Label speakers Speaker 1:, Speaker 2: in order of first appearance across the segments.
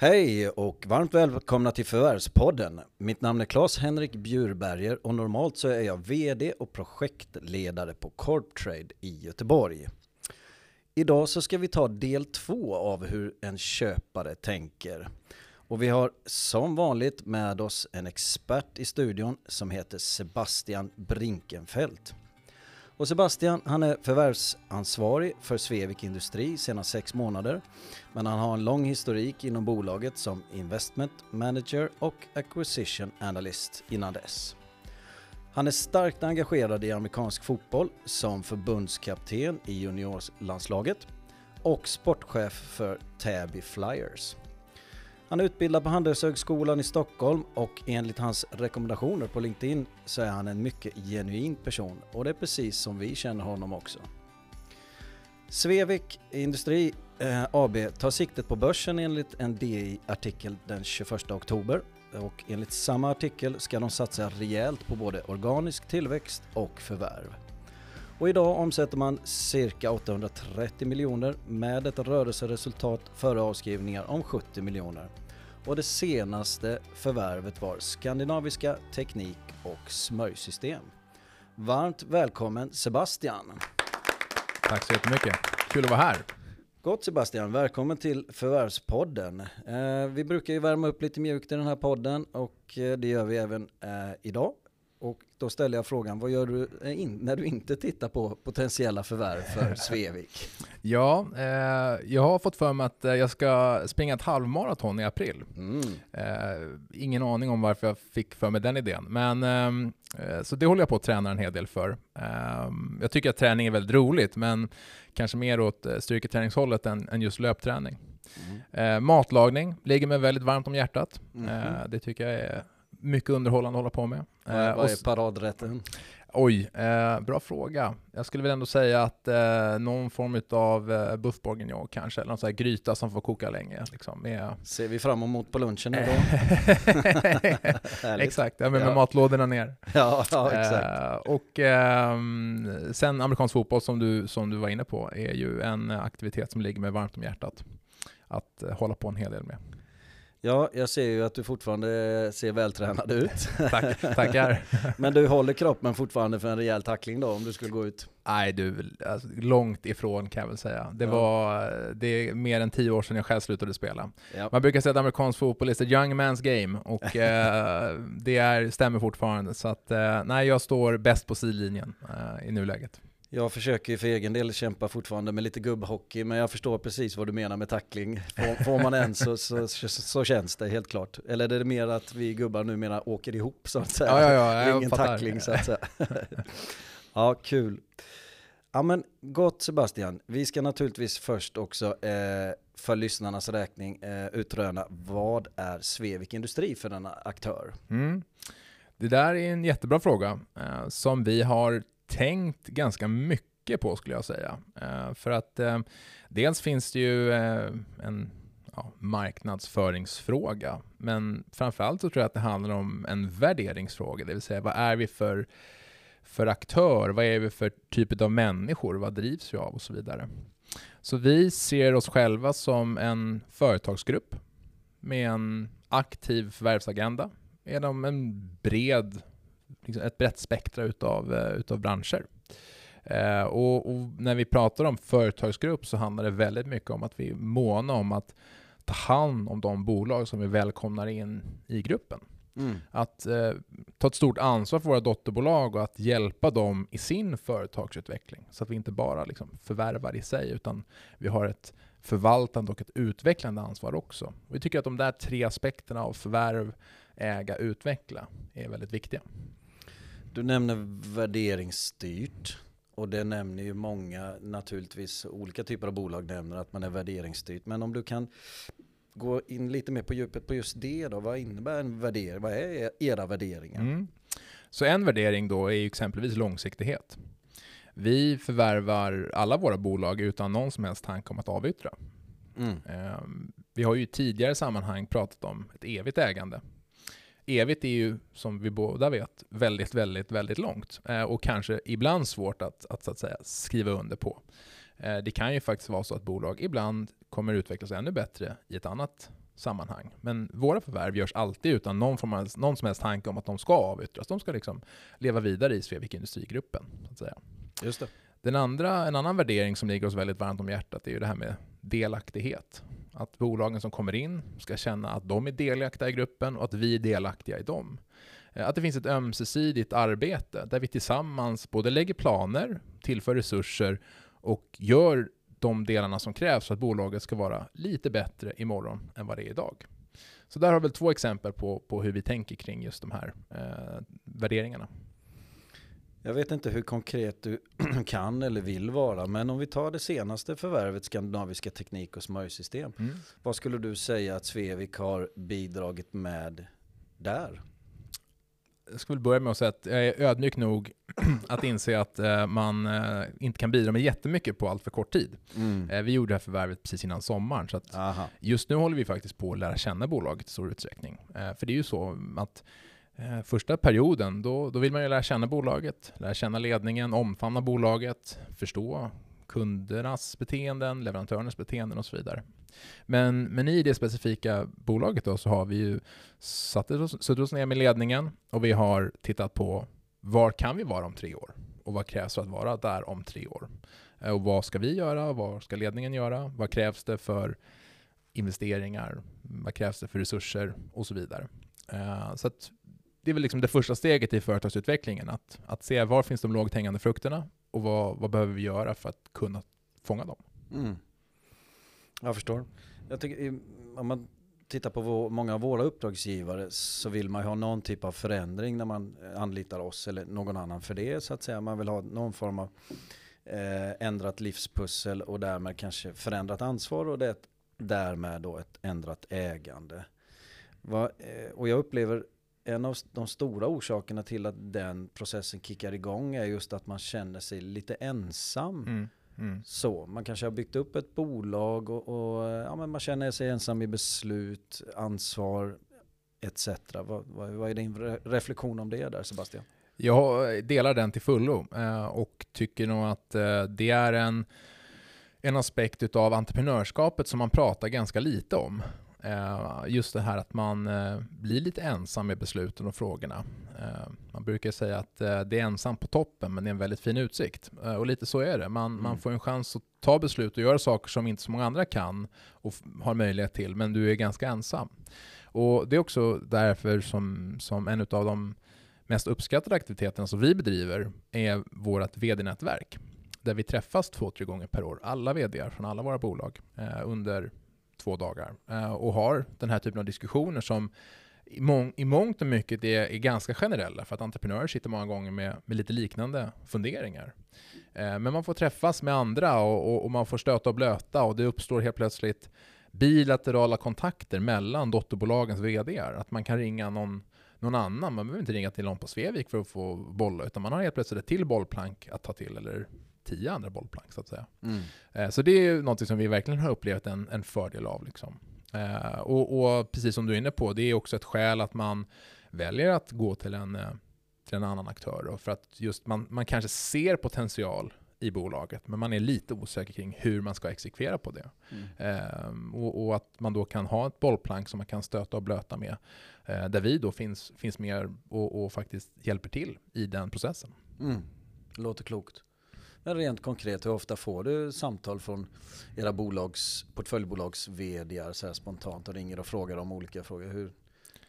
Speaker 1: Hej och varmt välkomna till Förvärvspodden. Mitt namn är Claes-Henrik Bjurberger och normalt så är jag VD och projektledare på Corptrade i Göteborg. Idag så ska vi ta del två av hur en köpare tänker. Och vi har som vanligt med oss en expert i studion som heter Sebastian Brinkenfeldt. Och Sebastian, han är förvärvsansvarig för Svevik Industri sedan sex månader. Men han har en lång historik inom bolaget som investment manager och acquisition analyst innan dess. Han är starkt engagerad i amerikansk fotboll som förbundskapten i juniorlandslaget och sportchef för Täby Flyers. Han är utbildad på Handelshögskolan i Stockholm och enligt hans rekommendationer på LinkedIn så är han en mycket genuin person och det är precis som vi känner honom också. Svevik Industri eh, AB tar siktet på börsen enligt en DI-artikel den 21 oktober och enligt samma artikel ska de satsa rejält på både organisk tillväxt och förvärv. Och idag omsätter man cirka 830 miljoner med ett rörelseresultat före avskrivningar om 70 miljoner. Och det senaste förvärvet var Skandinaviska Teknik och Smörjsystem. Varmt välkommen Sebastian!
Speaker 2: Tack så jättemycket. Kul att vara här.
Speaker 1: Gott Sebastian, välkommen till Förvärvspodden. Eh, vi brukar ju värma upp lite mjukt i den här podden och eh, det gör vi även eh, idag. Då ställer jag frågan, vad gör du eh, in, när du inte tittar på potentiella förvärv för Svevik?
Speaker 2: ja, eh, jag har fått för mig att eh, jag ska springa ett halvmaraton i april. Mm. Eh, ingen aning om varför jag fick för mig den idén, men ehm, eh, så det håller jag på att träna en hel del för. Jag tycker att träning är väldigt roligt, men kanske mer åt eh, styrketräningshållet än, än just löpträning. Mm. matlagning ligger mig väldigt varmt om hjärtat. Mm. det tycker jag är mycket underhållande att hålla på med.
Speaker 1: Vad är, vad är paradrätten?
Speaker 2: Oj, eh, bra fråga. Jag skulle väl ändå säga att eh, någon form av eh, buff bourguignon kanske, eller någon sån här gryta som får koka länge. Liksom, med...
Speaker 1: Ser vi fram emot på lunchen nu då?
Speaker 2: exakt, ja, med ja. matlådorna ner.
Speaker 1: Ja, ja exakt.
Speaker 2: Eh, och eh, sen amerikansk fotboll som du, som du var inne på är ju en aktivitet som ligger mig varmt om hjärtat att eh, hålla på en hel del med.
Speaker 1: Ja, jag ser ju att du fortfarande ser vältränad ut.
Speaker 2: Tack, tackar.
Speaker 1: Men du håller kroppen fortfarande för en rejäl tackling då om du skulle gå ut?
Speaker 2: Nej du, alltså, långt ifrån kan jag väl säga. Det, ja. var, det är mer än tio år sedan jag själv slutade spela. Ja. Man brukar säga att amerikansk fotboll är a young man's game och eh, det är, stämmer fortfarande. Så att, eh, nej, jag står bäst på sidlinjen eh, i nuläget.
Speaker 1: Jag försöker ju för egen del kämpa fortfarande med lite gubbhockey, men jag förstår precis vad du menar med tackling. Får, får man en så, så, så, så, känns det helt klart. Eller är det mer att vi gubbar numera åker ihop så att säga?
Speaker 2: Ja, ja, ja,
Speaker 1: Ingen tackling så att säga. ja, kul. Ja men gott Sebastian, vi ska naturligtvis först också eh, för lyssnarnas räkning eh, utröna vad är Svevik Industri för denna aktör?
Speaker 2: Mm. Det där är en jättebra fråga eh, som vi har tänkt ganska mycket på skulle jag säga. Eh, för att eh, dels finns det ju eh, en ja, marknadsföringsfråga, men framförallt så tror jag att det handlar om en värderingsfråga, det vill säga vad är vi för, för aktör, vad är vi för typ av människor, vad drivs vi av och så vidare. Så vi ser oss själva som en företagsgrupp med en aktiv förvärvsagenda, genom en bred liksom ett brett spektra utav, eh, utav branscher. Eh, och, och, när vi pratar om företagsgrupp så handlar det väldigt mycket om att vi är måna om att ta hand om de bolag som vi välkomnar in i gruppen. Mm. Att eh, ta ett stort ansvar för våra dotterbolag och att hjälpa dem i sin företagsutveckling. Så att vi inte bara liksom förvärvar i sig, utan vi har ett förvaltande och ett utvecklande ansvar också. Och vi tycker att de där tre aspekterna av förvärv, äga, utveckla är väldigt viktiga.
Speaker 1: Du nämner värderingsstyrt och det nämner ju många naturligtvis, olika typer av bolag nämner att man är värderingsstyrt. Men om du kan gå in lite mer på djupet på just det då, vad innebär en värdering? Vad är era värderingar? Mm.
Speaker 2: Så en värdering då är exempelvis långsiktighet. Vi förvärvar alla våra bolag utan någon som helst tanke om att avyttra. Mm. Ehm, vi har ju i tidigare sammanhang pratat om ett evigt ägande evigt är ju, som vi båda vet, väldigt, väldigt, väldigt långt eh, och kanske ibland svårt att, att, att säga, skriva under på. Eh, det kan ju faktiskt vara så att bolag ibland kommer utvecklas ännu bättre i ett annat sammanhang. Men våra förvärv görs alltid utan någon, form av, någon som helst tanke om att de ska avyttras. De ska liksom leva vidare i Svevik Industrigruppen. Så att säga.
Speaker 1: Just det.
Speaker 2: Den andra, en annan värdering som ligger oss väldigt varmt om hjärtat är ju det här med delaktighet. Att bolagen som kommer in ska känna att de är delaktiga i gruppen och att vi är delaktiga i dem. Eh, att det finns ett ömsesidigt arbete där vi tillsammans både lägger planer, tillför resurser och gör de delarna som krävs för att bolaget ska vara lite bättre imorgon än vad det är idag. Så där har vi två exempel på, på hur vi tänker kring just de här eh, värderingarna.
Speaker 1: Jag vet inte hur konkret du kan eller vill vara, men om vi tar det senaste förvärvet, Skandinaviska Teknik och Smörjsystem. Mm. Vad skulle du säga att Svevik har bidragit med där?
Speaker 2: jag skulle börja med att säga att jag är ödmjuk nog att inse att eh, man eh, inte kan bidra med jättemycket på allt för kort tid. Mm. Eh, vi gjorde det här förvärvet precis innan sommaren, så just nu håller vi faktiskt på att lära känna bolaget i stor utsträckning. för det är ju så att Eh, första perioden, då, då vill man ju lära känna bolaget, lära känna ledningen, omfamna bolaget, förstå kundernas beteenden, leverantörernas beteenden och så vidare. Men, men i det specifika bolaget då så har vi ju satt oss, suttit oss ner med ledningen och vi har tittat på var kan vi vara om tre år? Och vad krävs för att vara där om tre år? Eh, och vad ska vi göra? Vad ska ledningen göra? Vad krävs det för investeringar? Vad krävs det för resurser? Och så vidare. Eh, så att det är väl liksom det första steget i företagsutvecklingen, att, att se var finns de lågt hängande frukterna och vad, vad behöver vi göra för att kunna fånga dem? Mm.
Speaker 1: Jag förstår. Jag tycker, om man tittar på vår, många av våra uppdragsgivare så vill man ju ha någon typ av förändring när man eh, anlitar oss eller någon annan för det så att säga. Man vill ha någon form av eh, ändrat livspussel och därmed kanske förändrat ansvar och det, därmed då ett ändrat ägande. Va, eh, och jag upplever en av de stora orsakerna till att den processen kickar igång är just att man känner sig lite ensam. Mm. Mm. Så, man kanske har byggt upp ett bolag och, och, ja, men man känner sig ensam i beslut, ansvar etc. Vad, vad, vad är din reflektion om det där Sebastian?
Speaker 2: Jag delar den till fullo eh, och tycker nog att eh, det är en, en aspekt av entreprenörskapet som man pratar ganska lite om. Eh, just det här att man eh, blir lite ensam med besluten och frågorna. Eh, man brukar säga att det är ensam på toppen, men det är en väldigt fin utsikt. Och lite så är det. Man, mm. man får en chans att ta beslut och göra saker som inte så många andra kan och har möjlighet till, men du är ganska ensam. Och Det är också därför som, som en av de mest uppskattade aktiviteterna som vi bedriver är vårt vd-nätverk. Där vi träffas två, tre gånger per år, alla vd från alla våra bolag, under två dagar. Eh, och har den här typen av diskussioner som i, mång, i mångt och mycket är, är, ganska generella för att entreprenörer sitter många gånger med, med lite liknande funderingar. Eh, men man får träffas med andra och, och, och, man får stöta och blöta och det uppstår helt plötsligt bilaterala kontakter mellan dotterbolagens vd Att man kan ringa någon, någon annan, man behöver inte ringa till någon på Svevik för att få bolla, utan man har helt plötsligt ett till bollplank att ta till, eller tio andra bollplank så att säga. Mm. Eh, så det är något som vi verkligen har upplevt en, en fördel av. Liksom. Eh, och, och, precis som du är inne på, det är också ett skäl att man väljer att gå till en, eh, till en annan aktör. Då, för att just man, man kanske ser potential i bolaget, men man är lite osäker kring hur man ska exekvera på det. Mm. Eh, och, och, att man då kan ha ett bollplank som man kan stöta och blöta med, eh, där vi då finns, finns med och, och, faktiskt hjälper till i den processen.
Speaker 1: Mm. Låter klokt. Men rent konkret, hur ofta får du samtal från era bolags, portföljbolags vd så spontant och ringer och frågar om olika frågor? Hur,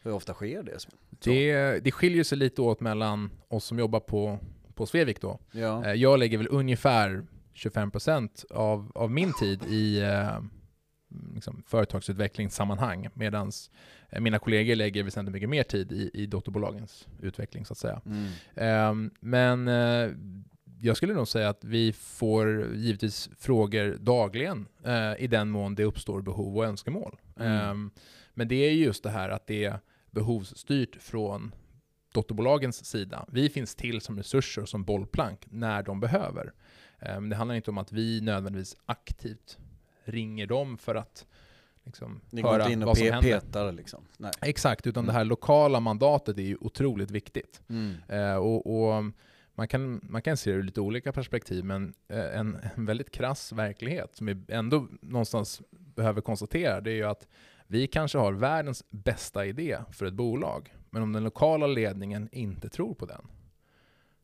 Speaker 1: hur ofta sker det?
Speaker 2: det? Det skiljer sig lite åt mellan oss som jobbar på, på Svevik då. Ja. Eh, jag lägger väl ungefär 25% av, av min tid i eh, liksom, företagsutvecklingssammanhang medan eh, mina kollegor lägger väsentligt mycket mer tid i, i dotterbolagens utveckling så att säga. Mm. Eh, men jag skulle nog säga att vi får givetvis frågor dagligen eh, i den mån det uppstår behov och önskemål. Mm. Um, men det är just det här att det är behovsstyrt från dotterbolagens sida. Vi finns till som resurser och som bollplank när de behöver. Um, det handlar inte om att vi nödvändigtvis aktivt ringer dem för att liksom, Ni höra
Speaker 1: inte in och
Speaker 2: pe.
Speaker 1: Petar, liksom.
Speaker 2: Nej. Exakt, utan mm. det här lokala mandatet är ju otroligt viktigt. Mm. Uh, och, och man kan, man kan se det ur lite olika perspektiv, men eh, en, en väldigt krass verklighet som vi ändå någonstans behöver konstatera, det är ju att Vi kanske har världens bästa idé för ett bolag, men om den lokala ledningen inte tror på den,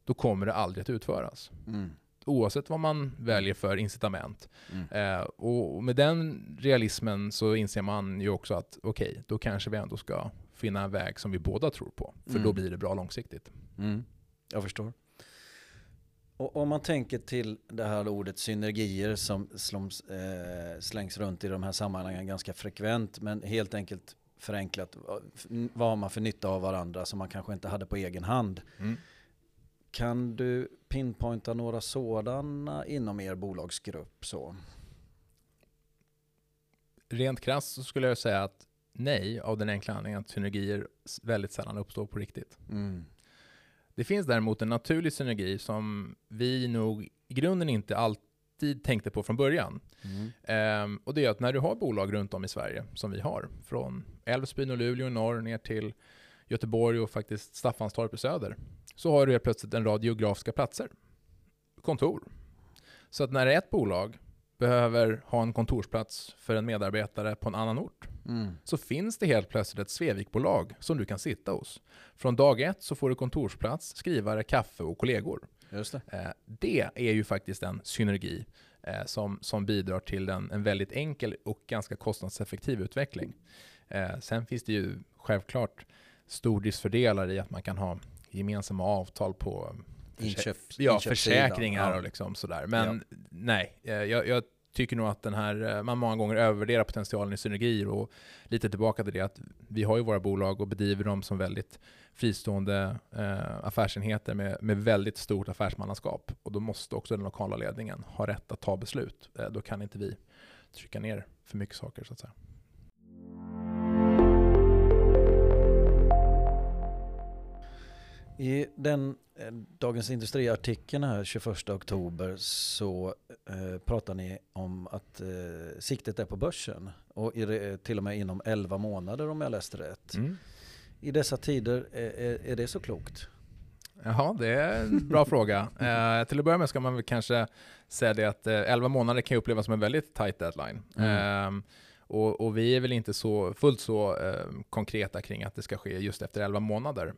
Speaker 2: då kommer det aldrig att utföras.
Speaker 1: Mm.
Speaker 2: Oavsett vad man väljer för incitament.
Speaker 1: Mm.
Speaker 2: Eh, och med den realismen så inser man ju också att okej, okay, då kanske vi ändå ska finna en väg som vi båda tror på. För
Speaker 1: Mm.
Speaker 2: då blir det bra långsiktigt.
Speaker 1: Mm. Jag förstår. Och om man tänker till det här ordet synergier som slåms, eh, slängs runt i de här sammanhangen ganska frekvent, men helt enkelt förenklat, vad- vad har man för nytta av varandra som man kanske inte hade på egen hand?
Speaker 2: Mm.
Speaker 1: Kan du pinpointa några sådana inom er bolagsgrupp? Så?
Speaker 2: Rent krasst så skulle jag säga att nej, av den enkla anledningen att synergier väldigt sällan uppstår på riktigt.
Speaker 1: Mm.
Speaker 2: Det finns däremot en naturlig synergi som vi nog i grunden inte alltid tänkte på från början.
Speaker 1: Mm.
Speaker 2: Ehm, och det är att när du har bolag runt om i Sverige, som vi har, från Älvsbyn och Luleå i norr ner till Göteborg och faktiskt Staffanstorp i söder, så har du helt plötsligt en rad geografiska platser, kontor. Så att när ett bolag behöver ha en kontorsplats för en medarbetare på en annan ort,
Speaker 1: Mm.
Speaker 2: så finns det helt plötsligt ett Svevikbolag som du kan sitta hos. Från dag ett så får du kontorsplats, skrivare, kaffe och kollegor.
Speaker 1: Just det.
Speaker 2: Eh, det är ju faktiskt en synergi eh, som, som bidrar till en, en väldigt enkel och ganska kostnadseffektiv utveckling. Eh, sen finns det ju självklart stordriftsfördelar i att man kan ha gemensamma avtal på
Speaker 1: Inköp,
Speaker 2: ja,
Speaker 1: inköpssidan.
Speaker 2: försäkringar
Speaker 1: Ja.
Speaker 2: och liksom sådär. Men nej, eh, jag, jag tycker nog att den här, eh, man många gånger övervärderar potentialen i synergier och lite tillbaka till det att vi har ju våra bolag och bedriver dem som väldigt fristående eh, affärsenheter med, med väldigt stort affärsmannaskap. Och då måste också den lokala ledningen ha rätt att ta beslut. Eh, då kan inte vi trycka ner för mycket saker så att säga.
Speaker 1: I den Dagens Industri-artikeln här 21 oktober så eh, pratar ni om att eh, siktet är på börsen och det- till och med inom 11 månader om jag läste rätt.
Speaker 2: Mm.
Speaker 1: I dessa tider, är, är, är det så klokt?
Speaker 2: Jaha, det är en bra fråga. Eh, till att börja med ska man väl kanske säga det att eh, 11 månader kan upplevas som en väldigt tight deadline.
Speaker 1: Mm.
Speaker 2: Eh, och, och vi är väl inte så fullt så eh, konkreta kring att det ska ske just efter 11 månader.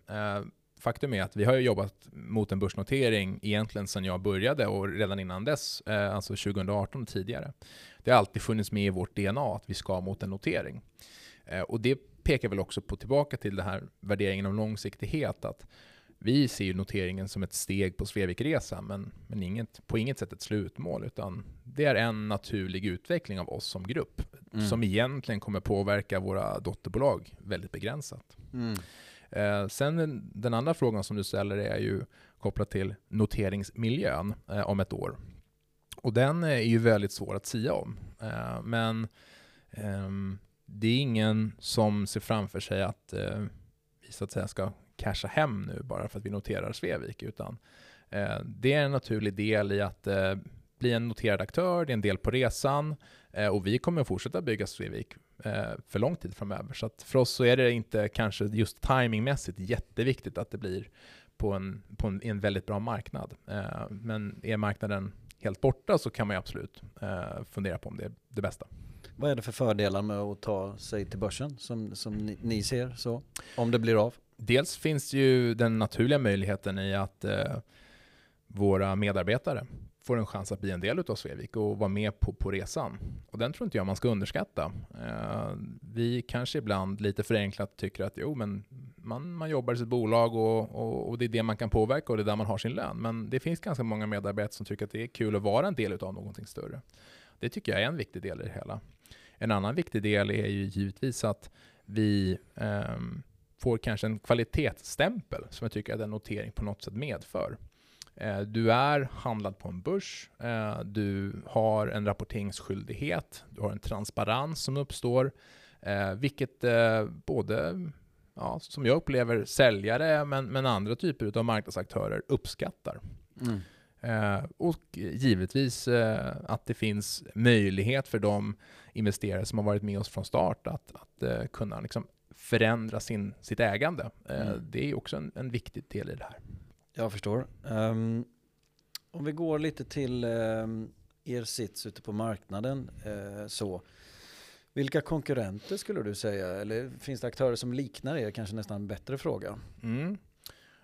Speaker 2: Faktum är att vi har jobbat mot en börsnotering egentligen sedan jag började och redan innan dess, eh, alltså 2018 och tidigare. Det har alltid funnits med i vårt DNA att vi ska mot en notering. Eh, och det pekar väl också på tillbaka till den här värderingen om långsiktighet, att vi ser ju noteringen som ett steg på Svevikresan, men, men inget, på inget sätt ett slutmål, utan det är en naturlig utveckling av oss som grupp,
Speaker 1: Mm.
Speaker 2: som egentligen kommer påverka våra dotterbolag väldigt begränsat.
Speaker 1: Mm.
Speaker 2: Eh, sen den, andra frågan som du ställer är ju kopplat till noteringsmiljön eh, om ett år. Och den eh, är ju väldigt svår att sia om. Eh, men ehm, det är ingen som ser framför sig att eh, vi så att säga ska casha hem nu bara för att vi noterar Svevik, utan eh, det är en naturlig del i att eh, bli en noterad aktör, det är en del på resan eh, och vi kommer att fortsätta bygga Svevik för lång tid framöver. Så att för oss så är det inte kanske just timingmässigt jätteviktigt att det blir på en, på en, en väldigt bra marknad. Eh, men är marknaden helt borta så kan man ju absolut eh, fundera på om det är det bästa.
Speaker 1: Vad är det för fördelar med att ta sig till börsen som, som ni, ni ser så? Om det blir av?
Speaker 2: Dels finns ju den naturliga möjligheten i att eh, våra medarbetare får en chans att bli en del av Svevik och vara med på, på resan. Och den tror inte jag man ska underskatta. Eh, vi kanske ibland lite förenklat tycker att jo, men man, man jobbar i sitt bolag och, och, och det är det man kan påverka och det är där man har sin lön. Men det finns ganska många medarbetare som tycker att det är kul att vara en del av någonting större. Det tycker jag är en viktig del i det hela. En annan viktig del är ju givetvis att vi eh, får kanske en kvalitetsstämpel som jag tycker att en notering på något sätt medför. Eh, Du är handlad på en börs, eh, du har en rapporteringsskyldighet, du har en transparens som uppstår, eh, vilket både, ja, som jag upplever, säljare men, men andra typer av marknadsaktörer uppskattar.
Speaker 1: Mm.
Speaker 2: Eh, och givetvis eh, att det finns möjlighet för de investerare som har varit med oss från start att, att eh, kunna liksom förändra sin, sitt ägande.
Speaker 1: Mm.
Speaker 2: Det är också en, en viktig del i det här.
Speaker 1: Jag förstår. Ehm, om vi går lite till ehm, er sits ute på marknaden. eh, så. Vilka konkurrenter skulle du säga? Eller finns det aktörer som liknar er? Kanske nästan en bättre fråga.
Speaker 2: Mm.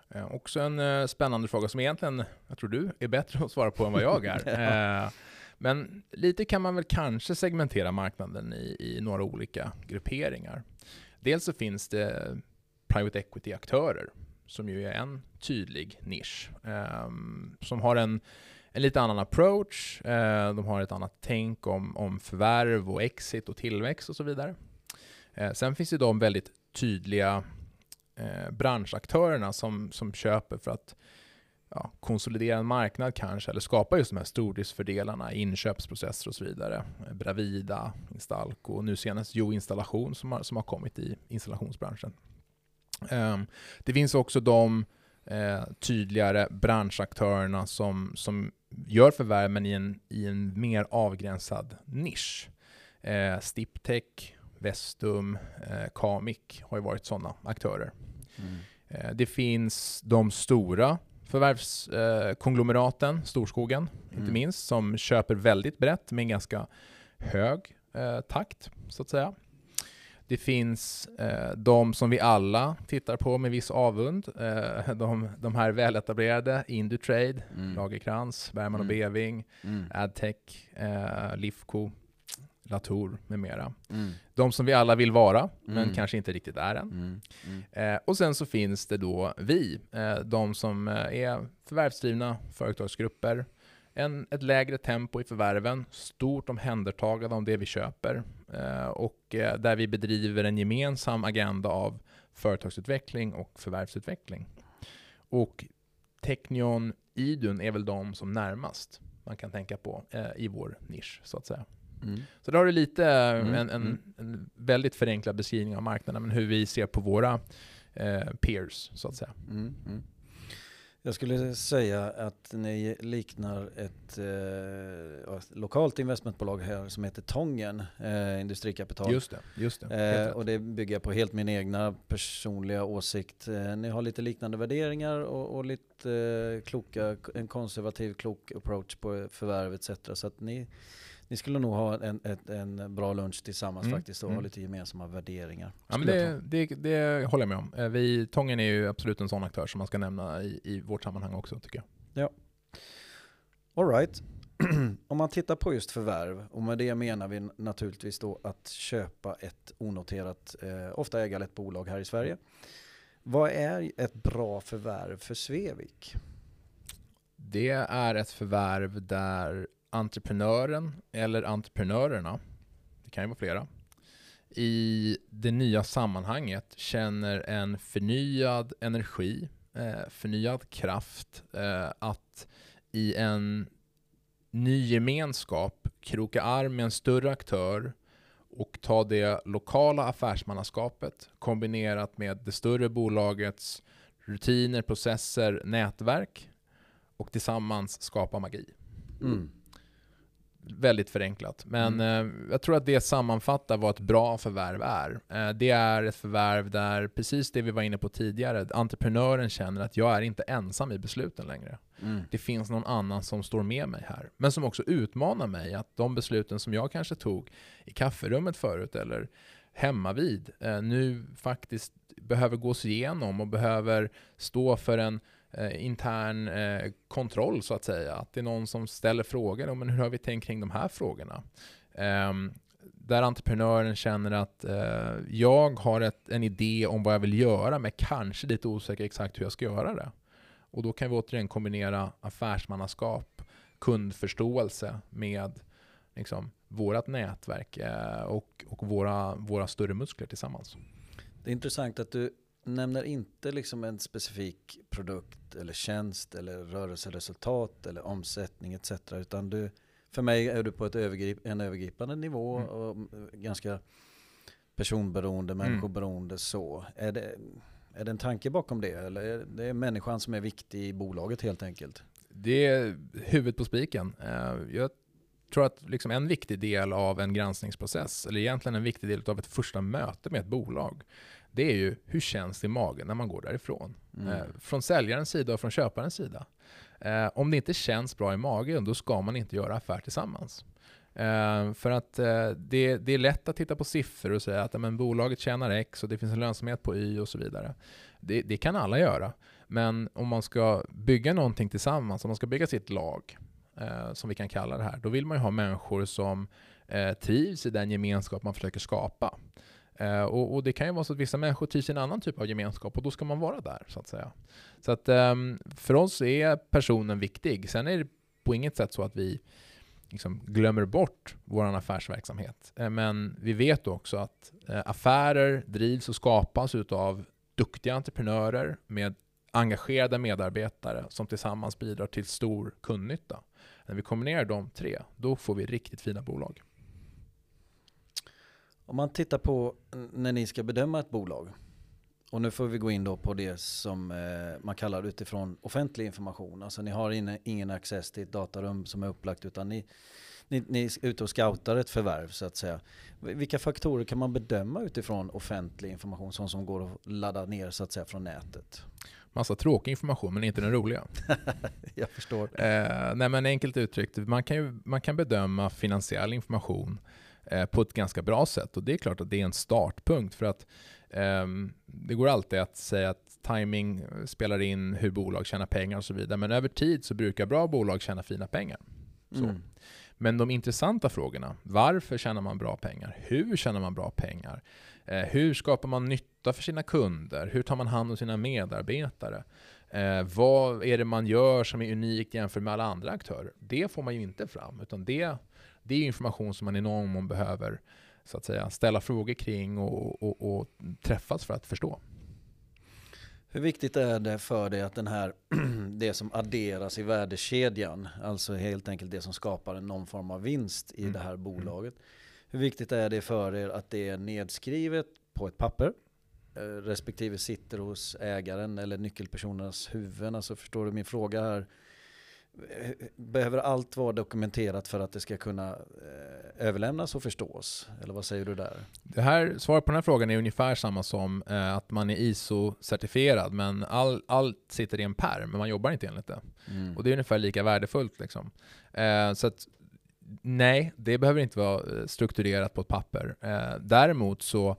Speaker 2: Eh, också en eh, spännande fråga som egentligen, jag tror du är bättre att svara på än vad jag är. ja. eh, men lite kan man väl kanske segmentera marknaden i, i några olika grupperingar. Dels så finns det private equity-aktörer som ju är en tydlig nisch. Ehm, som har en, en lite annan approach, eh, de har ett annat tänk om, om förvärv och exit och tillväxt och så vidare. Eh, sen finns det de väldigt tydliga eh, branschaktörerna som, som köper för att ja, konsolidera en marknad kanske, eller skapa just de här stordriftsfördelarna, inköpsprocesser och så vidare. Bravida, Instalco och nu senast Jo Installation som har, som har kommit i installationsbranschen. Um, det finns också de eh, tydligare branschaktörerna som, som gör förvärv men i en, i en mer avgränsad nisch. Eh, Stiptech, Vestum, eh, Kamik har ju varit sådana aktörer. Mm. Eh, det finns de stora förvärvskonglomeraten, eh, Storskogen mm. inte minst, som köper väldigt brett med en ganska hög takt, så att säga. Det finns eh, de som vi alla tittar på med viss avund. Eh, de, de här väletablerade, Indutrade, mm. Lagerkrans, Bergman mm. och Beving, mm. Adtech, eh, Lifco, Latour med mera. Mm. De som vi alla vill vara, men mm. kanske inte riktigt är än. Mm. mm. Eh, och sen så finns det då vi, eh, de som eh, är förvärvsdrivna företagsgrupper, en, ett lägre tempo i förvärven, stort omhändertagande om det vi köper och eh, där vi bedriver en gemensam agenda av företagsutveckling och förvärvsutveckling. Och Technion, Idun är väl de som närmast man kan tänka på eh, i vår nisch, så att säga. Mm. Så då har du lite mm. en, en, mm. en, väldigt förenklad beskrivning av marknaden, men hur vi ser på våra eh, peers, så att säga. Mm.
Speaker 1: Jag skulle säga att ni liknar ett eh, lokalt investmentbolag här som heter Tången eh, Industrikapital.
Speaker 2: Just det. Just
Speaker 1: det. Eh, och det bygger på helt min egna personliga åsikt. Eh, ni har lite liknande värderingar och, och lite eh, kloka, en konservativ klok approach på förvärv etc. Så att ni ni skulle nog ha en, en, en bra lunch tillsammans mm. faktiskt och mm. ha lite gemensamma värderingar.
Speaker 2: Ja, men det, det, det, håller jag med om. Eh, vi, Tången är ju absolut en sån aktör som man ska nämna i, i vårt sammanhang också tycker jag.
Speaker 1: Ja. Alright. Om man tittar på just förvärv, och med det menar vi naturligtvis då att köpa ett onoterat, eh, ofta ägarlett bolag här i Sverige. Vad är ett bra förvärv för Svevik?
Speaker 2: Det är ett förvärv där entreprenören eller entreprenörerna, det kan ju vara flera, i det nya sammanhanget känner en förnyad energi, eh, förnyad kraft eh, att i en ny gemenskap kroka arm med en större aktör och ta det lokala affärsmannaskapet kombinerat med det större bolagets rutiner, processer, nätverk och tillsammans skapa magi. Mm väldigt förenklat. Men mm. eh, jag tror att det sammanfattar vad ett bra förvärv är. Eh, det är ett förvärv där, precis det vi var inne på tidigare, entreprenören känner att jag är inte ensam i besluten längre. Mm. Det finns någon annan som står med mig här. Men som också utmanar mig att de besluten som jag kanske tog i kafferummet förut eller hemma vid eh, nu faktiskt behöver gås igenom och behöver stå för en eh, intern eh, kontroll så att säga. Att det är någon som ställer frågor, men hur har vi tänkt kring de här frågorna? Ehm, där entreprenören känner att eh, jag har ett, en idé om vad jag vill göra, men kanske lite osäker exakt hur jag ska göra det. Och då kan vi återigen kombinera affärsmannaskap, kundförståelse med liksom, vårt nätverk eh, och, och våra, våra större muskler tillsammans.
Speaker 1: Det är intressant att du nämner inte liksom en specifik produkt eller tjänst eller rörelseresultat eller omsättning etc. Utan du, för mig är du på ett övergrip, en övergripande nivå mm. och ganska personberoende, mm. människoberoende mm. så. Är det, är det en tanke bakom det eller är det människan som är viktig i bolaget helt enkelt?
Speaker 2: Det är huvudet på spiken. Eh, jag tror att liksom en viktig del av en granskningsprocess, eller egentligen en viktig del av ett första möte med ett bolag, det är ju hur känns det i magen när man går därifrån? Mm. Eh, från säljarens sida och från köparens sida. Eh, om det inte känns bra i magen, då ska man inte göra affär tillsammans. Eh, för att eh, det, det, är lätt att titta på siffror och säga att men, bolaget tjänar X och det finns en lönsamhet på Y och så vidare. Det, det, kan alla göra. Men om man ska bygga någonting tillsammans, om man ska bygga sitt lag, eh, som vi kan kalla det här, då vill man ju ha människor som eh, trivs i den gemenskap man försöker skapa. Eh, och, och, det kan ju vara så att vissa människor trivs i en annan typ av gemenskap och då ska man vara där, så att säga. Så att eh, för oss är personen viktig. Sen är det på inget sätt så att vi liksom glömmer bort vår affärsverksamhet. Eh, men vi vet också att eh, affärer drivs och skapas av duktiga entreprenörer med engagerade medarbetare som tillsammans bidrar till stor kundnytta. När vi kombinerar de tre, då får vi riktigt fina bolag.
Speaker 1: Om man tittar på när ni ska bedöma ett bolag, och nu får vi gå in då på det som eh, man kallar utifrån offentlig information. Alltså ni har in, ingen access till ett datarum som är upplagt utan ni, ni, ni är ute och scoutar ett förvärv så att säga. Vilka faktorer kan man bedöma utifrån offentlig information som, som går att ladda ner så att säga från nätet?
Speaker 2: Massa tråkig information men inte den roliga.
Speaker 1: Jag förstår.
Speaker 2: Eh, nej men enkelt uttryckt, man kan, ju, man kan bedöma finansiell information eh, på ett ganska bra sätt och det är klart att det är en startpunkt för att Um, det går alltid att säga att timing spelar in hur bolag tjänar pengar och så vidare, men över tid så brukar bra bolag tjäna fina pengar. Mm. Men de intressanta frågorna, varför tjänar man bra pengar? Hur tjänar man bra pengar? Eh, hur skapar man nytta för sina kunder? Hur tar man hand om sina medarbetare? Eh, vad är det man gör som är unikt jämfört med alla andra aktörer? Det får man ju inte fram, utan det, det är information som man i någon mån behöver så att säga, ställa frågor kring och, och, och träffas för att förstå.
Speaker 1: Hur viktigt är det för dig att den här, det som adderas i värdekedjan, alltså helt enkelt det som skapar någon form av vinst i mm. det här mm. bolaget. Hur viktigt är det för er att det är nedskrivet på ett papper, eh, respektive sitter hos ägaren eller nyckelpersonernas huvuden? Alltså förstår du min fråga här? Behöver allt vara dokumenterat för att det ska kunna eh, överlämnas och förstås? Eller vad säger du där?
Speaker 2: Det här, svaret på den här frågan är ungefär samma som eh, att man är ISO-certifierad, men all, allt sitter i en pärm, men man jobbar inte enligt det. Mm. Och det är ungefär lika värdefullt. Liksom. Eh, så att, nej, det behöver inte vara eh, strukturerat på ett papper. Eh, däremot så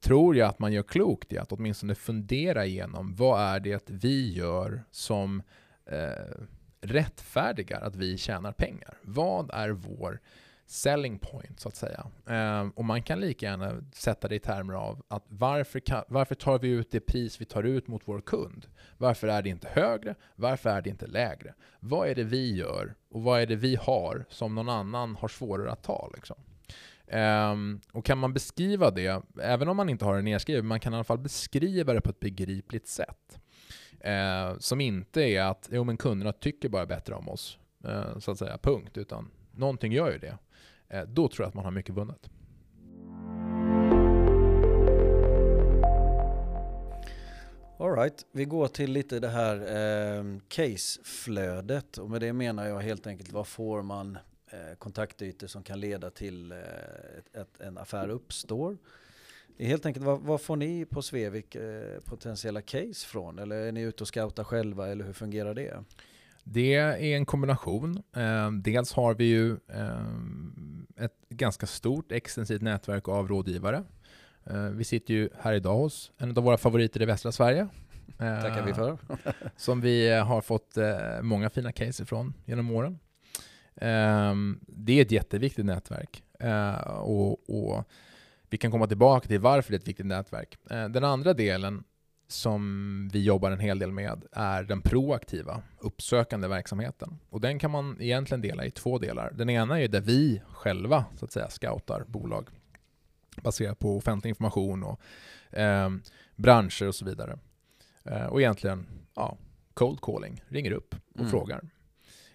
Speaker 2: tror jag att man gör klokt i att åtminstone fundera igenom vad är det vi gör som eh, rättfärdigar att vi tjänar pengar. Vad är vår selling point så att säga? Eh, och man kan lika gärna sätta det i termer av att varför, kan, varför tar vi ut det pris vi tar ut mot vår kund? Varför är det inte högre? Varför är det inte lägre? Vad är det vi gör och vad är det vi har som någon annan har svårare att ta? Liksom? Um, och kan man beskriva det, även om man inte har det nedskrivet, man kan i alla fall beskriva det på ett begripligt sätt. Eh, som inte är att jo, men kunderna tycker bara bättre om oss, eh, så att säga, punkt. Utan någonting gör ju det. Eh, då tror jag att man har mycket vunnet.
Speaker 1: Alright, vi går till lite det här eh, caseflödet och med det menar jag helt enkelt vad får man eh, kontaktytor som kan leda till eh, en affär uppstår. Helt enkelt, vad, vad får ni på Svevik eh, potentiella case från? Eller är ni ute och scoutar själva eller hur fungerar det?
Speaker 2: Det är en kombination. Eh, dels har vi ju eh, ett ganska stort extensivt nätverk av rådgivare. Eh, vi sitter ju här idag hos en av våra favoriter i västra Sverige.
Speaker 1: Tackar vi för.
Speaker 2: Eh, som vi har fått eh, många fina case ifrån genom åren. det är ett jätteviktigt nätverk. och, och vi kan komma tillbaka till varför det är ett viktigt nätverk. Eh, den andra delen som vi jobbar en hel del med är den proaktiva, uppsökande verksamheten. Och den kan man egentligen dela i två delar. Den ena är där vi själva så att säga scoutar bolag baserat på offentlig information och eh, branscher och så vidare. Eh, och egentligen ja, cold calling, ringer upp och mm. frågar.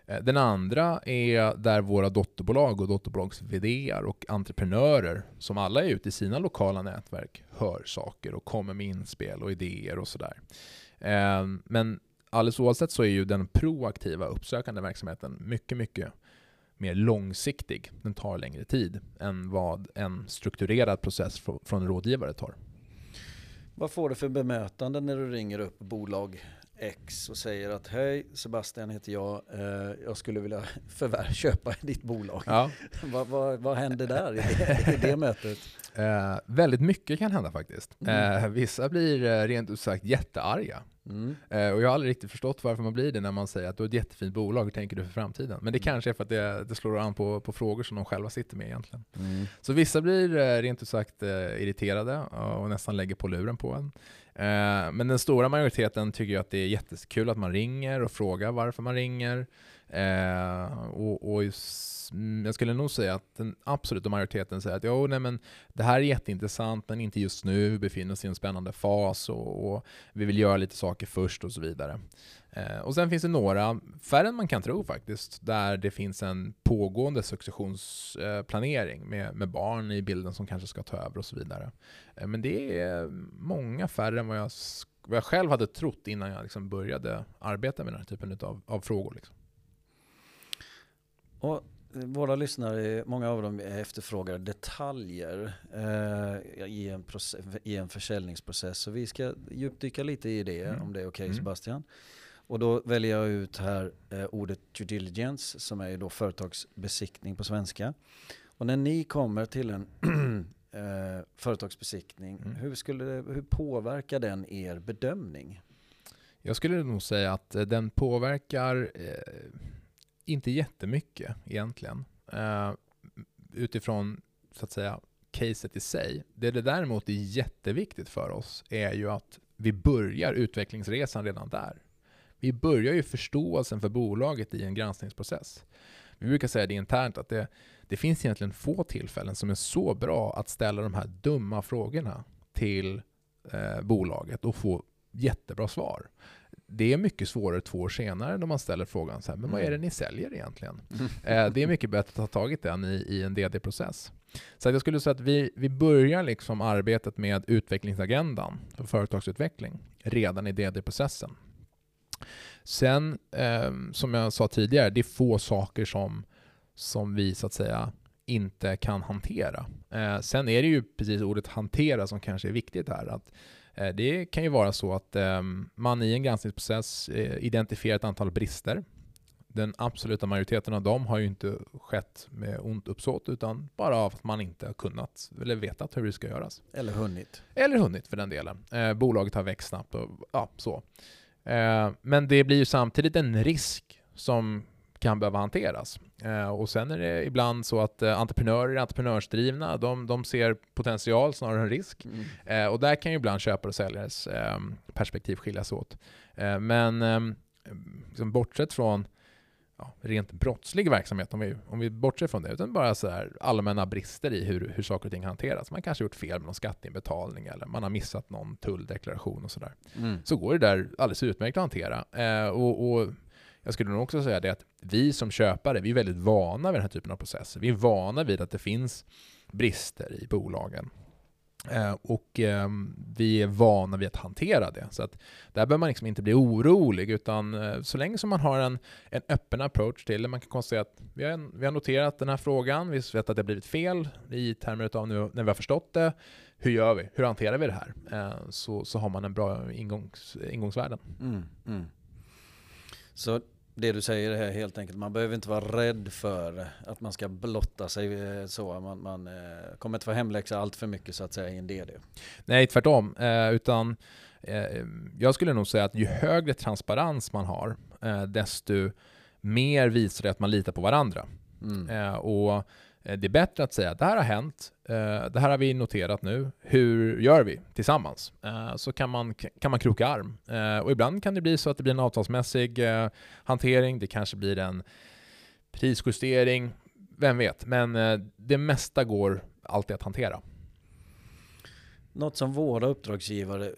Speaker 2: Eh, den andra är där våra dotterbolag och dotterbolags vd och entreprenörer, som alla är ute i sina lokala nätverk, hör saker och kommer med inspel och idéer och sådär. Eh, men alldeles oavsett så är ju den proaktiva uppsökande verksamheten mycket, mycket mer långsiktig. Den tar längre tid än vad en strukturerad process från rådgivare tar.
Speaker 1: Vad får du för bemötande när du ringer upp bolag X och säger att hej Sebastian heter jag, eh, jag skulle vilja förvärva, köpa ditt bolag.
Speaker 2: Ja.
Speaker 1: vad, vad, vad händer där i det, i det mötet?
Speaker 2: Eh, väldigt mycket kan hända faktiskt.
Speaker 1: Mm.
Speaker 2: Eh, vissa blir eh, rent ut sagt jättearga.
Speaker 1: Mm.
Speaker 2: Eh, och jag har aldrig riktigt förstått varför man blir det när man säger att du har ett jättefint bolag, hur tänker du för framtiden? Men det
Speaker 1: Mm.
Speaker 2: kanske är för att det, det slår an på, på frågor som de själva sitter med egentligen.
Speaker 1: Mm.
Speaker 2: Så vissa blir eh, rent ut sagt irriterade och nästan lägger på luren på en. Eh, Men den stora majoriteten tycker ju att det är jättekul att man ringer och frågar varför man ringer. Eh, Och, och mm, jag skulle nog säga att den absoluta majoriteten säger att jo, nej, men det här är jätteintressant men inte just nu, vi befinner oss i en spännande fas och, och vi vill göra lite saker först och så vidare. Eh, och sen finns det några, färre än man kan tro faktiskt, där det finns en pågående successionsplanering med, med barn i bilden som kanske ska ta över och så vidare. Eh, men det är många färre än vad jag, vad jag själv hade trott innan jag liksom började arbeta med den här typen av, av frågor. Liksom.
Speaker 1: Och eh, våra lyssnare, många av dem efterfrågar detaljer eh, i, en process, i en försäljningsprocess. Så vi ska djupdyka lite i det,
Speaker 2: Mm.
Speaker 1: om det är okej
Speaker 2: Mm.
Speaker 1: Sebastian. Och då väljer jag ut här eh, ordet due diligence, som är då företagsbesiktning på svenska. Och när ni kommer till en eh, företagsbesiktning,
Speaker 2: Mm.
Speaker 1: hur, skulle det, hur påverkar den er bedömning?
Speaker 2: Jag skulle nog säga att eh, den påverkar eh, inte jättemycket egentligen. Eh, utifrån så att säga caset i sig. Det det däremot är jätteviktigt för oss är ju att vi börjar utvecklingsresan redan där. Vi börjar ju förståelsen för bolaget i en granskningsprocess. Vi brukar säga det internt att det, det finns egentligen få tillfällen som är så bra att ställa de här dumma frågorna till eh, bolaget och få jättebra svar. Det är mycket svårare två år senare när man ställer frågan så här, men vad är det ni säljer egentligen? Eh, det är mycket bättre att ha tagit den i, i en DD-process. Så jag skulle säga att vi, vi börjar liksom arbetet med utvecklingsagendan för företagsutveckling redan i DD-processen. Sen, eh, som jag sa tidigare, det är få saker som, som vi så att säga inte kan hantera. Eh, sen är det ju precis ordet hantera som kanske är viktigt här. Att, eh, det kan ju vara så att eh, man i en granskningsprocess eh, identifierar ett antal brister. Den absoluta majoriteten av dem har ju inte skett med ont uppsåt utan bara av att man inte har kunnat eller vetat hur det ska göras.
Speaker 1: Eller hunnit?
Speaker 2: Eller hunnit för den delen. Eh, bolaget har växt snabbt och ja, så. Eh, men det blir ju samtidigt en risk som kan behöva hanteras. Eh, och sen är det ibland så att eh, entreprenörer är entreprenörsdrivna. De, de ser potential snarare än risk.
Speaker 1: Mm.
Speaker 2: Eh, och där kan ju ibland köpare och säljares eh, perspektiv skiljas åt. Eh, men eh, liksom bortsett från ja, rent brottslig verksamhet, om vi, om vi bortser från det, utan bara så här allmänna brister i hur, hur saker och ting hanteras. Man kanske har gjort fel med någon skatteinbetalning eller man har missat någon tulldeklaration och sådär.
Speaker 1: Mm.
Speaker 2: Så går det där alldeles utmärkt att hantera. Eh, och, och jag skulle nog också säga det att vi som köpare, vi är väldigt vana vid den här typen av processer. Vi är vana vid att det finns brister i bolagen. Eh, och eh, vi är vana vid att hantera det. Så att där behöver man liksom inte bli orolig, utan eh, så länge som man har en, en öppen approach till det, man kan konstatera att vi har, vi har noterat den här frågan, vi vet att det har blivit fel i termer av nu när vi har förstått det. Hur gör vi? Hur hanterar vi det här? Eh, så, så har man en bra ingångs, ingångsvärden.
Speaker 1: Mm, mm. Så det du säger är helt enkelt, man behöver inte vara rädd för att man ska blotta sig eh, så. Man, man eh, kommer inte få hemläxa allt för mycket så att säga i en DD.
Speaker 2: Nej, tvärtom. Eh, utan eh, jag skulle nog säga att ju högre transparens man har, eh, desto mer visar det att man litar på varandra.
Speaker 1: Mm.
Speaker 2: Och Eh, det är bättre att säga att det här har hänt, eh, det här har vi noterat nu, hur gör vi tillsammans? Eh, så kan man, kan man kroka arm. Och ibland kan det bli så att det blir en avtalsmässig hantering, det kanske blir en prisjustering, vem vet. Men det mesta går alltid att hantera.
Speaker 1: Något som våra uppdragsgivare,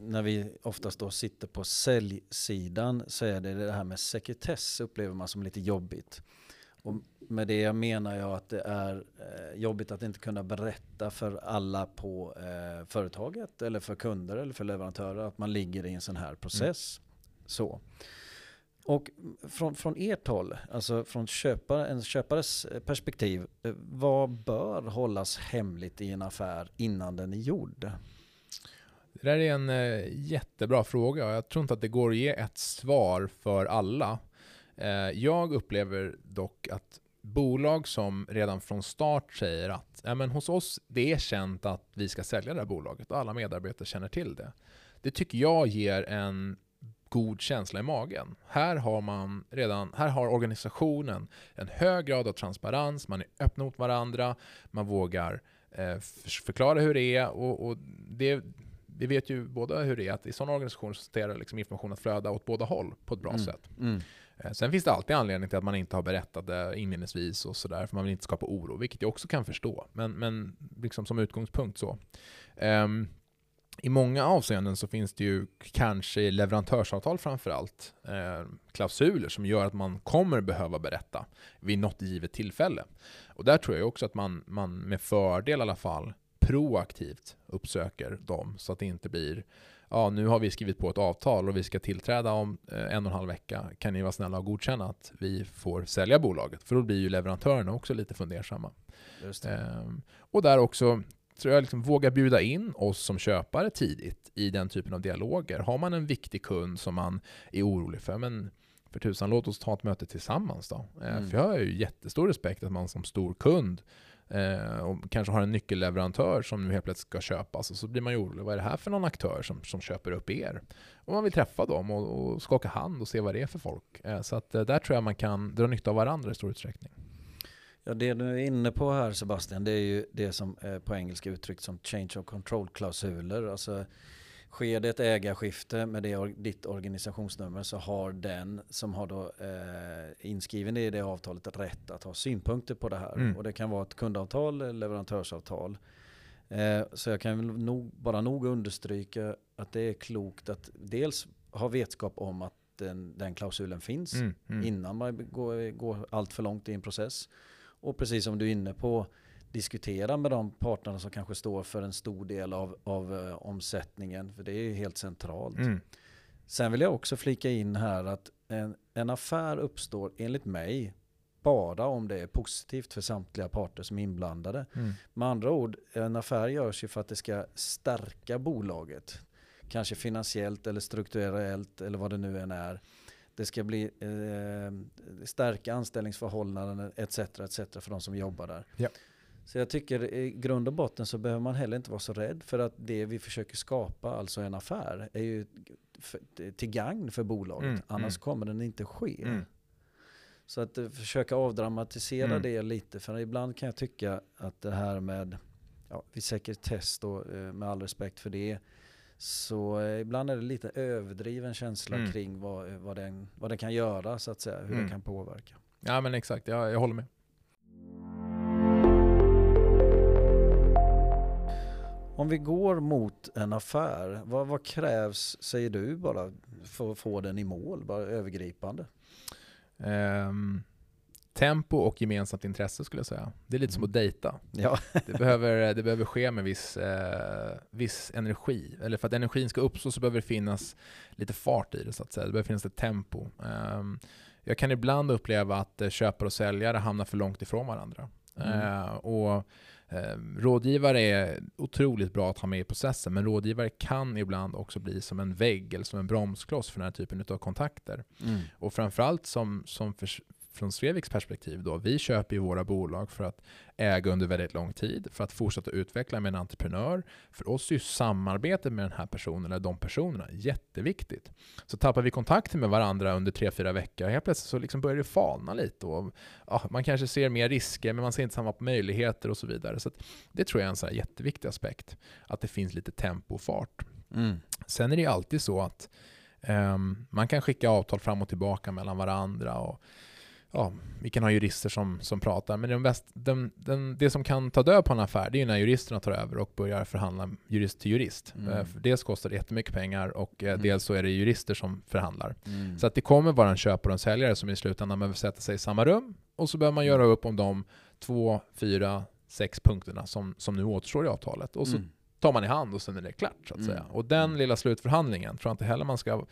Speaker 1: när vi oftast då sitter på säljsidan, så är det det här med sekretess upplever man som lite jobbigt. Och med det menar jag att det är eh, jobbigt att inte kunna berätta för alla på eh, företaget eller för kunder eller för leverantörer att man ligger i en sån här process. Så. Och från, från ert håll, alltså från köpare, en köpares eh, perspektiv, vad bör hållas hemligt i en affär innan den är gjord?
Speaker 2: Det där är en jättebra fråga och jag tror inte att det går att ge ett svar för alla. Eh, jag upplever dock att bolag som redan från start säger att ja, men hos oss det är känt att vi ska sälja det här bolaget och alla medarbetare känner till det. Det tycker jag ger en god känsla i magen. Här har man redan, här har organisationen en hög grad av transparens, man är öppna mot varandra, man vågar eh, förklara hur det är och, och det, vi vet ju båda hur det är att i sådana organisationer så tenderar liksom information att flöda åt båda håll på ett bra
Speaker 1: Mm.
Speaker 2: sätt.
Speaker 1: Mm.
Speaker 2: Eh, sen finns det alltid anledning till att man inte har berättat det inledningsvis och sådär, för man vill inte skapa oro, vilket jag också kan förstå. Men, men liksom som utgångspunkt så. Um, I många avseenden så finns det ju kanske i leverantörsavtal framförallt eh, klausuler som gör att man kommer behöva berätta vid något givet tillfälle. Och där tror jag också att man, man med fördel i alla fall proaktivt uppsöker dem så att det inte blir ja, nu har vi skrivit på ett avtal och vi ska tillträda om eh, en och en halv vecka. Kan ni vara snälla och godkänna att vi får sälja bolaget? För då blir ju leverantörerna också lite fundersamma. Ehm, och där också tror jag liksom våga bjuda in oss som köpare tidigt i den typen av dialoger. Har man en viktig kund som man är orolig för, men för tusan låt oss ta ett möte tillsammans då. Eh,
Speaker 1: Mm.
Speaker 2: För jag har ju jättestor respekt att man som stor kund eh, och kanske har en nyckelleverantör som nu helt plötsligt ska köpas och så blir man ju orolig. Vad är det här för någon aktör som, som köper upp er? Och man vill träffa dem och, och skaka hand och se vad det är för folk. Eh, så att eh, där tror jag man kan dra nytta av varandra i stor utsträckning.
Speaker 1: Ja, det du är inne på här Sebastian, det är ju det som på engelska uttryckt som change of control-klausuler. Alltså, sker det ett ägarskifte med det, ditt organisationsnummer så har den som har då, eh, inskriven i det avtalet rätt att ha synpunkter på det här.
Speaker 2: Mm.
Speaker 1: Och det kan vara ett kundavtal eller leverantörsavtal. Eh, så jag kan nog, bara nog understryka att det är klokt att dels ha vetskap om att den, den klausulen finns
Speaker 2: Mm, mm.
Speaker 1: innan man går, går allt för långt i en process. Och precis som du är inne på, diskutera med de parterna som kanske står för en stor del av, av eh, omsättningen, för det är ju helt centralt.
Speaker 2: Mm.
Speaker 1: Sen vill jag också flika in här att en, en affär uppstår enligt mig bara om det är positivt för samtliga parter som är inblandade.
Speaker 2: Mm.
Speaker 1: Med andra ord, en affär görs ju för att det ska stärka bolaget. Kanske finansiellt eller strukturellt eller vad det nu än är. Det ska bli eh, stärka anställningsförhållanden etc. etc. för de som jobbar där.
Speaker 2: Ja.
Speaker 1: Så jag tycker i grund och botten så behöver man heller inte vara så rädd för att det vi försöker skapa, alltså en affär, är ju till gagn för bolaget.
Speaker 2: Mm,
Speaker 1: Annars
Speaker 2: mm.
Speaker 1: kommer den inte ske.
Speaker 2: Mm.
Speaker 1: Så att eh, försöka avdramatisera
Speaker 2: Mm.
Speaker 1: det lite. För ibland kan jag tycka att det här med ja, vid sekretess då, eh, med all respekt för det. Så eh, ibland är det lite överdriven känsla
Speaker 2: Mm.
Speaker 1: kring vad, vad, den, vad den kan göra så att säga. Hur
Speaker 2: Mm.
Speaker 1: det kan påverka.
Speaker 2: Ja men exakt, jag, jag håller med.
Speaker 1: Om vi går mot en affär, vad, vad krävs, säger du bara, för att få den i mål? Bara övergripande.
Speaker 2: Ehm, tempo och gemensamt intresse skulle jag säga. Det är lite som
Speaker 1: Mm.
Speaker 2: att dejta.
Speaker 1: Ja,
Speaker 2: Det behöver, det behöver ske med viss, eh, viss energi. Eller för att energin ska uppstå så behöver det finnas lite fart i det så att säga. Det behöver finnas ett tempo. Ehm, jag kan ibland uppleva att eh, köpare och säljare hamnar för långt ifrån varandra.
Speaker 1: Mm.
Speaker 2: Eh, och Rådgivare är otroligt bra att ha med i processen, men rådgivare kan ibland också bli som en vägg eller som en bromskloss för den här typen av kontakter.
Speaker 1: mm.
Speaker 2: Och framförallt som, som för, från Sveviks perspektiv då, vi köper ju våra bolag för att äga under väldigt lång tid, för att fortsätta utveckla med en entreprenör. För oss är ju samarbetet med den här personen, eller de personerna, jätteviktigt. Så tappar vi kontakten med varandra under tre fyra veckor, helt plötsligt så liksom börjar det falna lite. Och, ja, man kanske ser mer risker, men man ser inte samma möjligheter och så vidare. Så det tror jag är en så jätteviktig aspekt, att det finns lite tempo och fart.
Speaker 1: Mm.
Speaker 2: Sen är det ju alltid så att ehm, man kan skicka avtal fram och tillbaka mellan varandra. Och, ja, vi kan ha jurister som, som pratar, men den bäst, den, den, det som kan ta död på en affär, det är ju när juristerna tar över och börjar förhandla jurist till jurist.
Speaker 1: Mm.
Speaker 2: Eh, för dels kostar det jättemycket pengar och eh,
Speaker 1: Mm.
Speaker 2: dels så är det jurister som förhandlar.
Speaker 1: Mm.
Speaker 2: Så att det kommer vara en köpare och en säljare som i slutändan behöver sätta sig i samma rum och så behöver man göra upp om de två, fyra, sex punkterna som, som nu återstår i avtalet. Och så
Speaker 1: Mm.
Speaker 2: tar man i hand och sen är det klart så att
Speaker 1: Mm.
Speaker 2: säga. Och den
Speaker 1: Mm.
Speaker 2: lilla slutförhandlingen tror jag inte heller man ska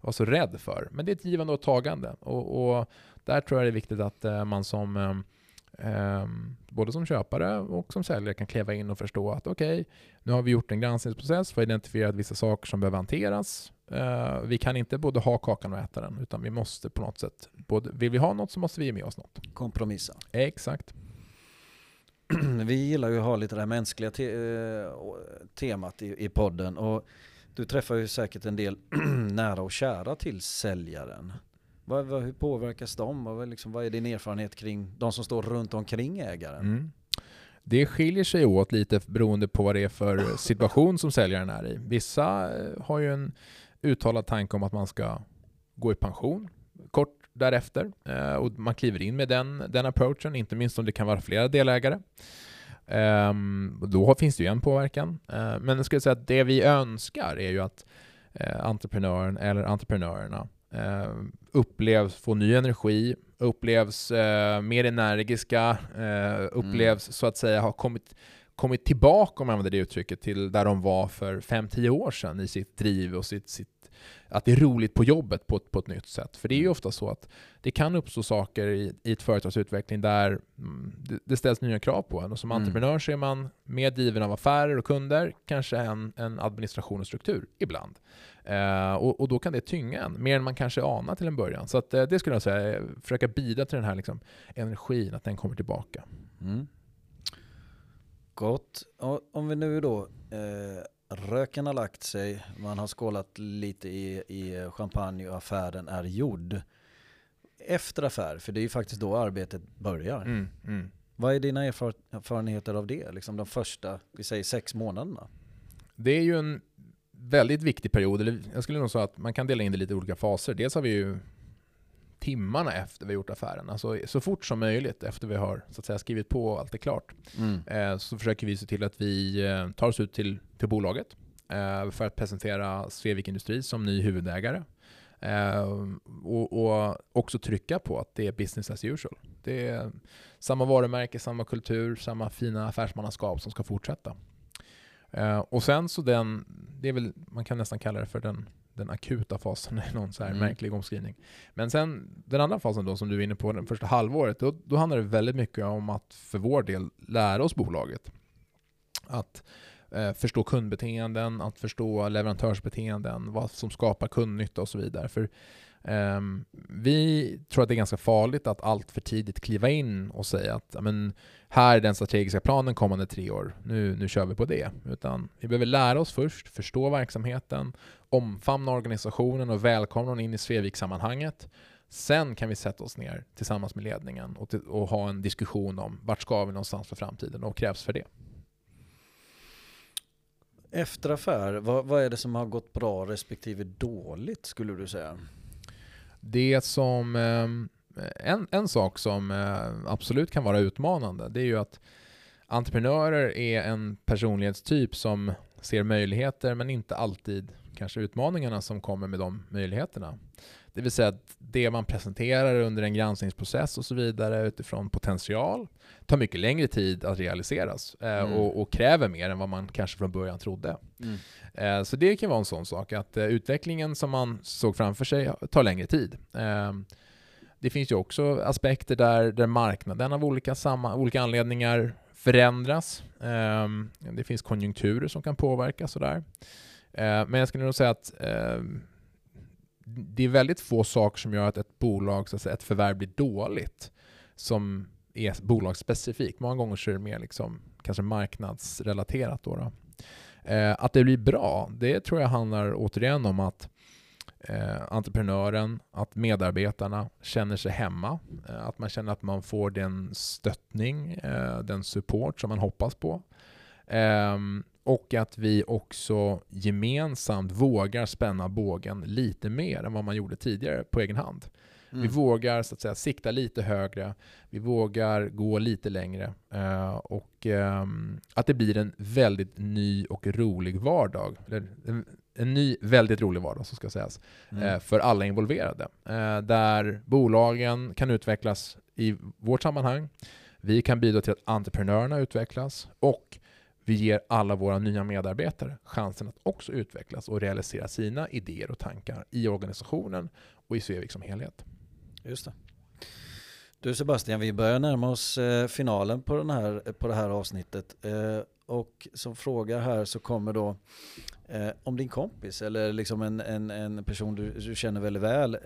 Speaker 2: vara så rädd för. Men det är ett givande och tagande. Och, och där tror jag det är viktigt att eh, man som, eh, Um, både som köpare och som säljare kan kliva in och förstå att okej, okay, nu har vi gjort en granskningsprocess, vi har identifierat vissa saker som behöver hanteras. Uh, vi kan inte både ha kakan och äta den, utan vi måste på något sätt, både, vill vi ha något så måste vi ge med oss något.
Speaker 1: Kompromissa.
Speaker 2: Exakt.
Speaker 1: vi gillar ju att ha lite det här mänskliga te eh, temat i, i podden och du träffar ju säkert en del nära och kära till säljaren. Vad, vad, hur påverkas de? Vad, liksom, vad är din erfarenhet kring de som står runt omkring ägaren? Mm.
Speaker 2: Det skiljer sig åt lite beroende på vad det är för situation som säljaren är i. Vissa eh, har ju en uttalad tanke om att man ska gå i pension kort därefter eh, och man kliver in med den, den approachen, inte minst om det kan vara flera delägare. Ehm, då finns det ju en påverkan. Eh, men jag skulle säga att det vi önskar är ju att entreprenören eller entreprenörerna uh, upplevs få ny energi, upplevs mer energiska, upplevs mm. så att säga ha kommit, kommit tillbaka, om man använder det uttrycket, till där de var för 5-10 år sedan i sitt driv och sitt, sitt att det är roligt på jobbet på ett, på ett nytt sätt. För det är ju mm. ofta så att det kan uppstå saker i, i ett företags utveckling där mm, det, det, ställs nya krav på en. Och som mm. entreprenör så är man mer driven av affärer och kunder, kanske en, en administration och struktur ibland. Eh, och, och, då kan det tynga en, mer än man kanske anar till en början. Så att, eh, det skulle jag säga, försöka bidra till den här liksom, energin, att den kommer tillbaka. Mm.
Speaker 1: Gott. Om vi nu då eh, Röken har lagt sig, man har skålat lite i, i champagne och affären är gjord. Efter affär, för det är ju faktiskt då arbetet börjar. Mm, mm. Vad är dina erfarenheter av det? Liksom de första, vi säger sex månaderna?
Speaker 2: Det är ju en väldigt viktig period. Eller jag skulle nog säga att man kan dela in det i lite olika faser. Dels har vi ju timmarna efter vi gjort affären. Alltså så fort som möjligt efter vi har så att säga, skrivit på och allt är klart. Mm. Eh, så försöker vi se till att vi eh, tar oss ut till, till bolaget eh, för att presentera Svevik Industri som ny huvudägare. Eh, och, och, också trycka på att det är business as usual. Det är samma varumärke, samma kultur, samma fina affärsmannaskap som ska fortsätta. Eh, och sen så den, det är väl, man kan nästan kalla det för den den akuta fasen är någon så här mm. märklig omskrivning. Men sen den andra fasen då som du är inne på, det första halvåret, då, då handlar det väldigt mycket om att för vår del lära oss bolaget. Att eh, förstå kundbeteenden, att förstå leverantörsbeteenden, vad som skapar kundnytta och så vidare. För Um, vi tror att det är ganska farligt att allt för tidigt kliva in och säga att amen, här är den strategiska planen kommande tre år, nu, nu kör vi på det. Utan vi behöver lära oss först, förstå verksamheten, omfamna organisationen och välkomna den in i Svevik-sammanhanget. Sen kan vi sätta oss ner tillsammans med ledningen och, och ha en diskussion om vart ska vi någonstans för framtiden och vad krävs för det.
Speaker 1: Efter affär, vad, vad är det som har gått bra respektive dåligt skulle du säga?
Speaker 2: Det som, ehm, en, en sak som eh, absolut kan vara utmanande, det är ju att entreprenörer är en personlighetstyp som ser möjligheter men inte alltid kanske utmaningarna som kommer med de möjligheterna. Det vill säga att det man presenterar under en granskningsprocess och så vidare utifrån potential tar mycket längre tid att realiseras eh, mm. och, och, kräver mer än vad man kanske från början trodde. Mm. Eh, så det kan vara en sån sak, att eh, utvecklingen som man såg framför sig tar längre tid. Ehm, det finns ju också aspekter där, där marknaden av olika, samma, olika anledningar förändras. Ehm, det finns konjunkturer som kan påverka sådär. Men jag skulle nog säga att ehm, det är väldigt få saker som gör att ett bolag, så att säga, ett förvärv blir dåligt som är bolagsspecifikt. Många gånger så är det mer liksom, kanske marknadsrelaterat. Då, då. Eh, att det blir bra, det tror jag handlar återigen om att eh, entreprenören, att medarbetarna känner sig hemma. Eh, att man känner att man får den stöttning, eh, den support som man hoppas på. Ehm, och att vi också gemensamt vågar spänna bågen lite mer än vad man gjorde tidigare på egen hand. Mm. Vi vågar så att säga sikta lite högre, vi vågar gå lite längre uh, och um, att det blir en väldigt ny och rolig vardag. En, en ny, väldigt rolig vardag, så ska sägas, mm. uh, för alla involverade. Uh, där bolagen kan utvecklas i vårt sammanhang, vi kan bidra till att entreprenörerna utvecklas och vi ger alla våra nya medarbetare chansen att också utvecklas och realisera sina idéer och tankar i organisationen och i Svevik som helhet.
Speaker 1: Just det. Du Sebastian, vi börjar närma oss eh, finalen på, den här, på det här avsnittet. Eh, och som fråga här så kommer då eh, om din kompis eller liksom en, en, en person du, du känner väldigt väl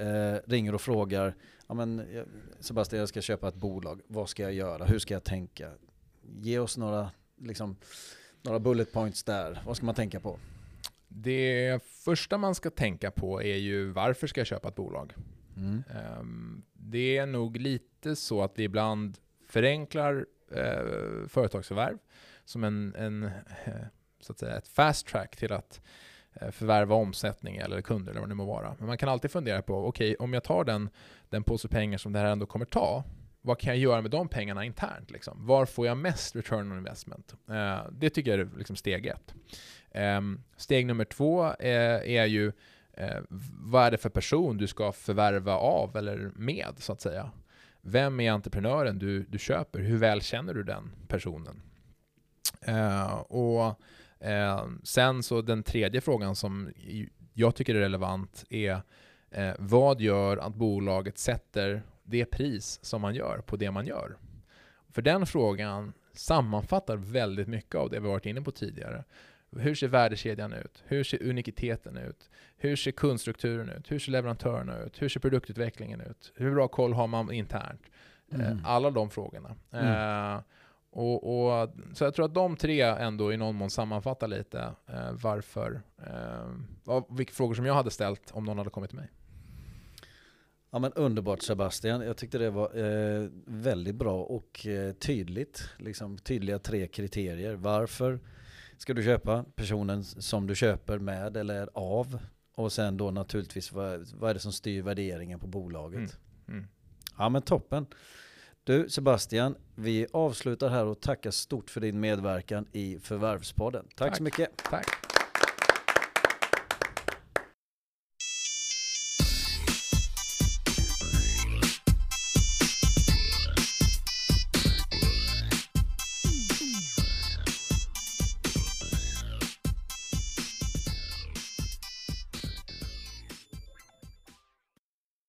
Speaker 1: ringer och frågar ja, men, Sebastian jag ska köpa ett bolag, vad ska jag göra, hur ska jag tänka? Ge oss några, liksom, några bullet points där, vad ska man tänka på?
Speaker 2: Det första man ska tänka på är ju varför ska jag köpa ett bolag?
Speaker 1: Mm.
Speaker 2: Um, det är nog lite så att vi ibland förenklar eh, företagsförvärv som en, en eh, så att säga, ett fast track till att eh, förvärva omsättning eller kunder eller vad det må vara. Men man kan alltid fundera på, okej, okay, om jag tar den, den påse pengar som det här ändå kommer ta, vad kan jag göra med de pengarna internt? Liksom? Var får jag mest return on investment? Eh, det tycker jag är liksom steg ett. Eh, steg nummer två är, är ju eh, vad är det för person du ska förvärva av eller med, så att säga. Vem är entreprenören du, du köper? Hur väl känner du den personen? Eh, och eh, Sen så den tredje frågan som jag tycker är relevant är eh, vad gör att bolaget sätter det pris som man gör på det man gör? För den frågan sammanfattar väldigt mycket av det vi varit inne på tidigare. Hur ser värdekedjan ut? Hur ser unikiteten ut? Hur ser kundstrukturen ut? Hur ser leverantörerna ut? Hur ser produktutvecklingen ut? Hur bra koll har man internt? Eh, mm. Alla de frågorna. Mm. Eh, och, och, så jag tror att de tre ändå i någon mån sammanfattar lite eh, varför, eh, vilka frågor som jag hade ställt om någon hade kommit till mig.
Speaker 1: Ja men underbart Sebastian, jag tyckte det var eh, väldigt bra och eh, tydligt. Liksom, tydliga tre kriterier. Varför ska du köpa personen som du köper med eller av? Och sen då naturligtvis vad, vad är det som styr värderingen på bolaget? Mm. Mm. Ja men toppen. Du Sebastian, vi avslutar här och tackar stort för din medverkan i Förvärvspodden. Tack, Tack. så mycket.
Speaker 2: Tack.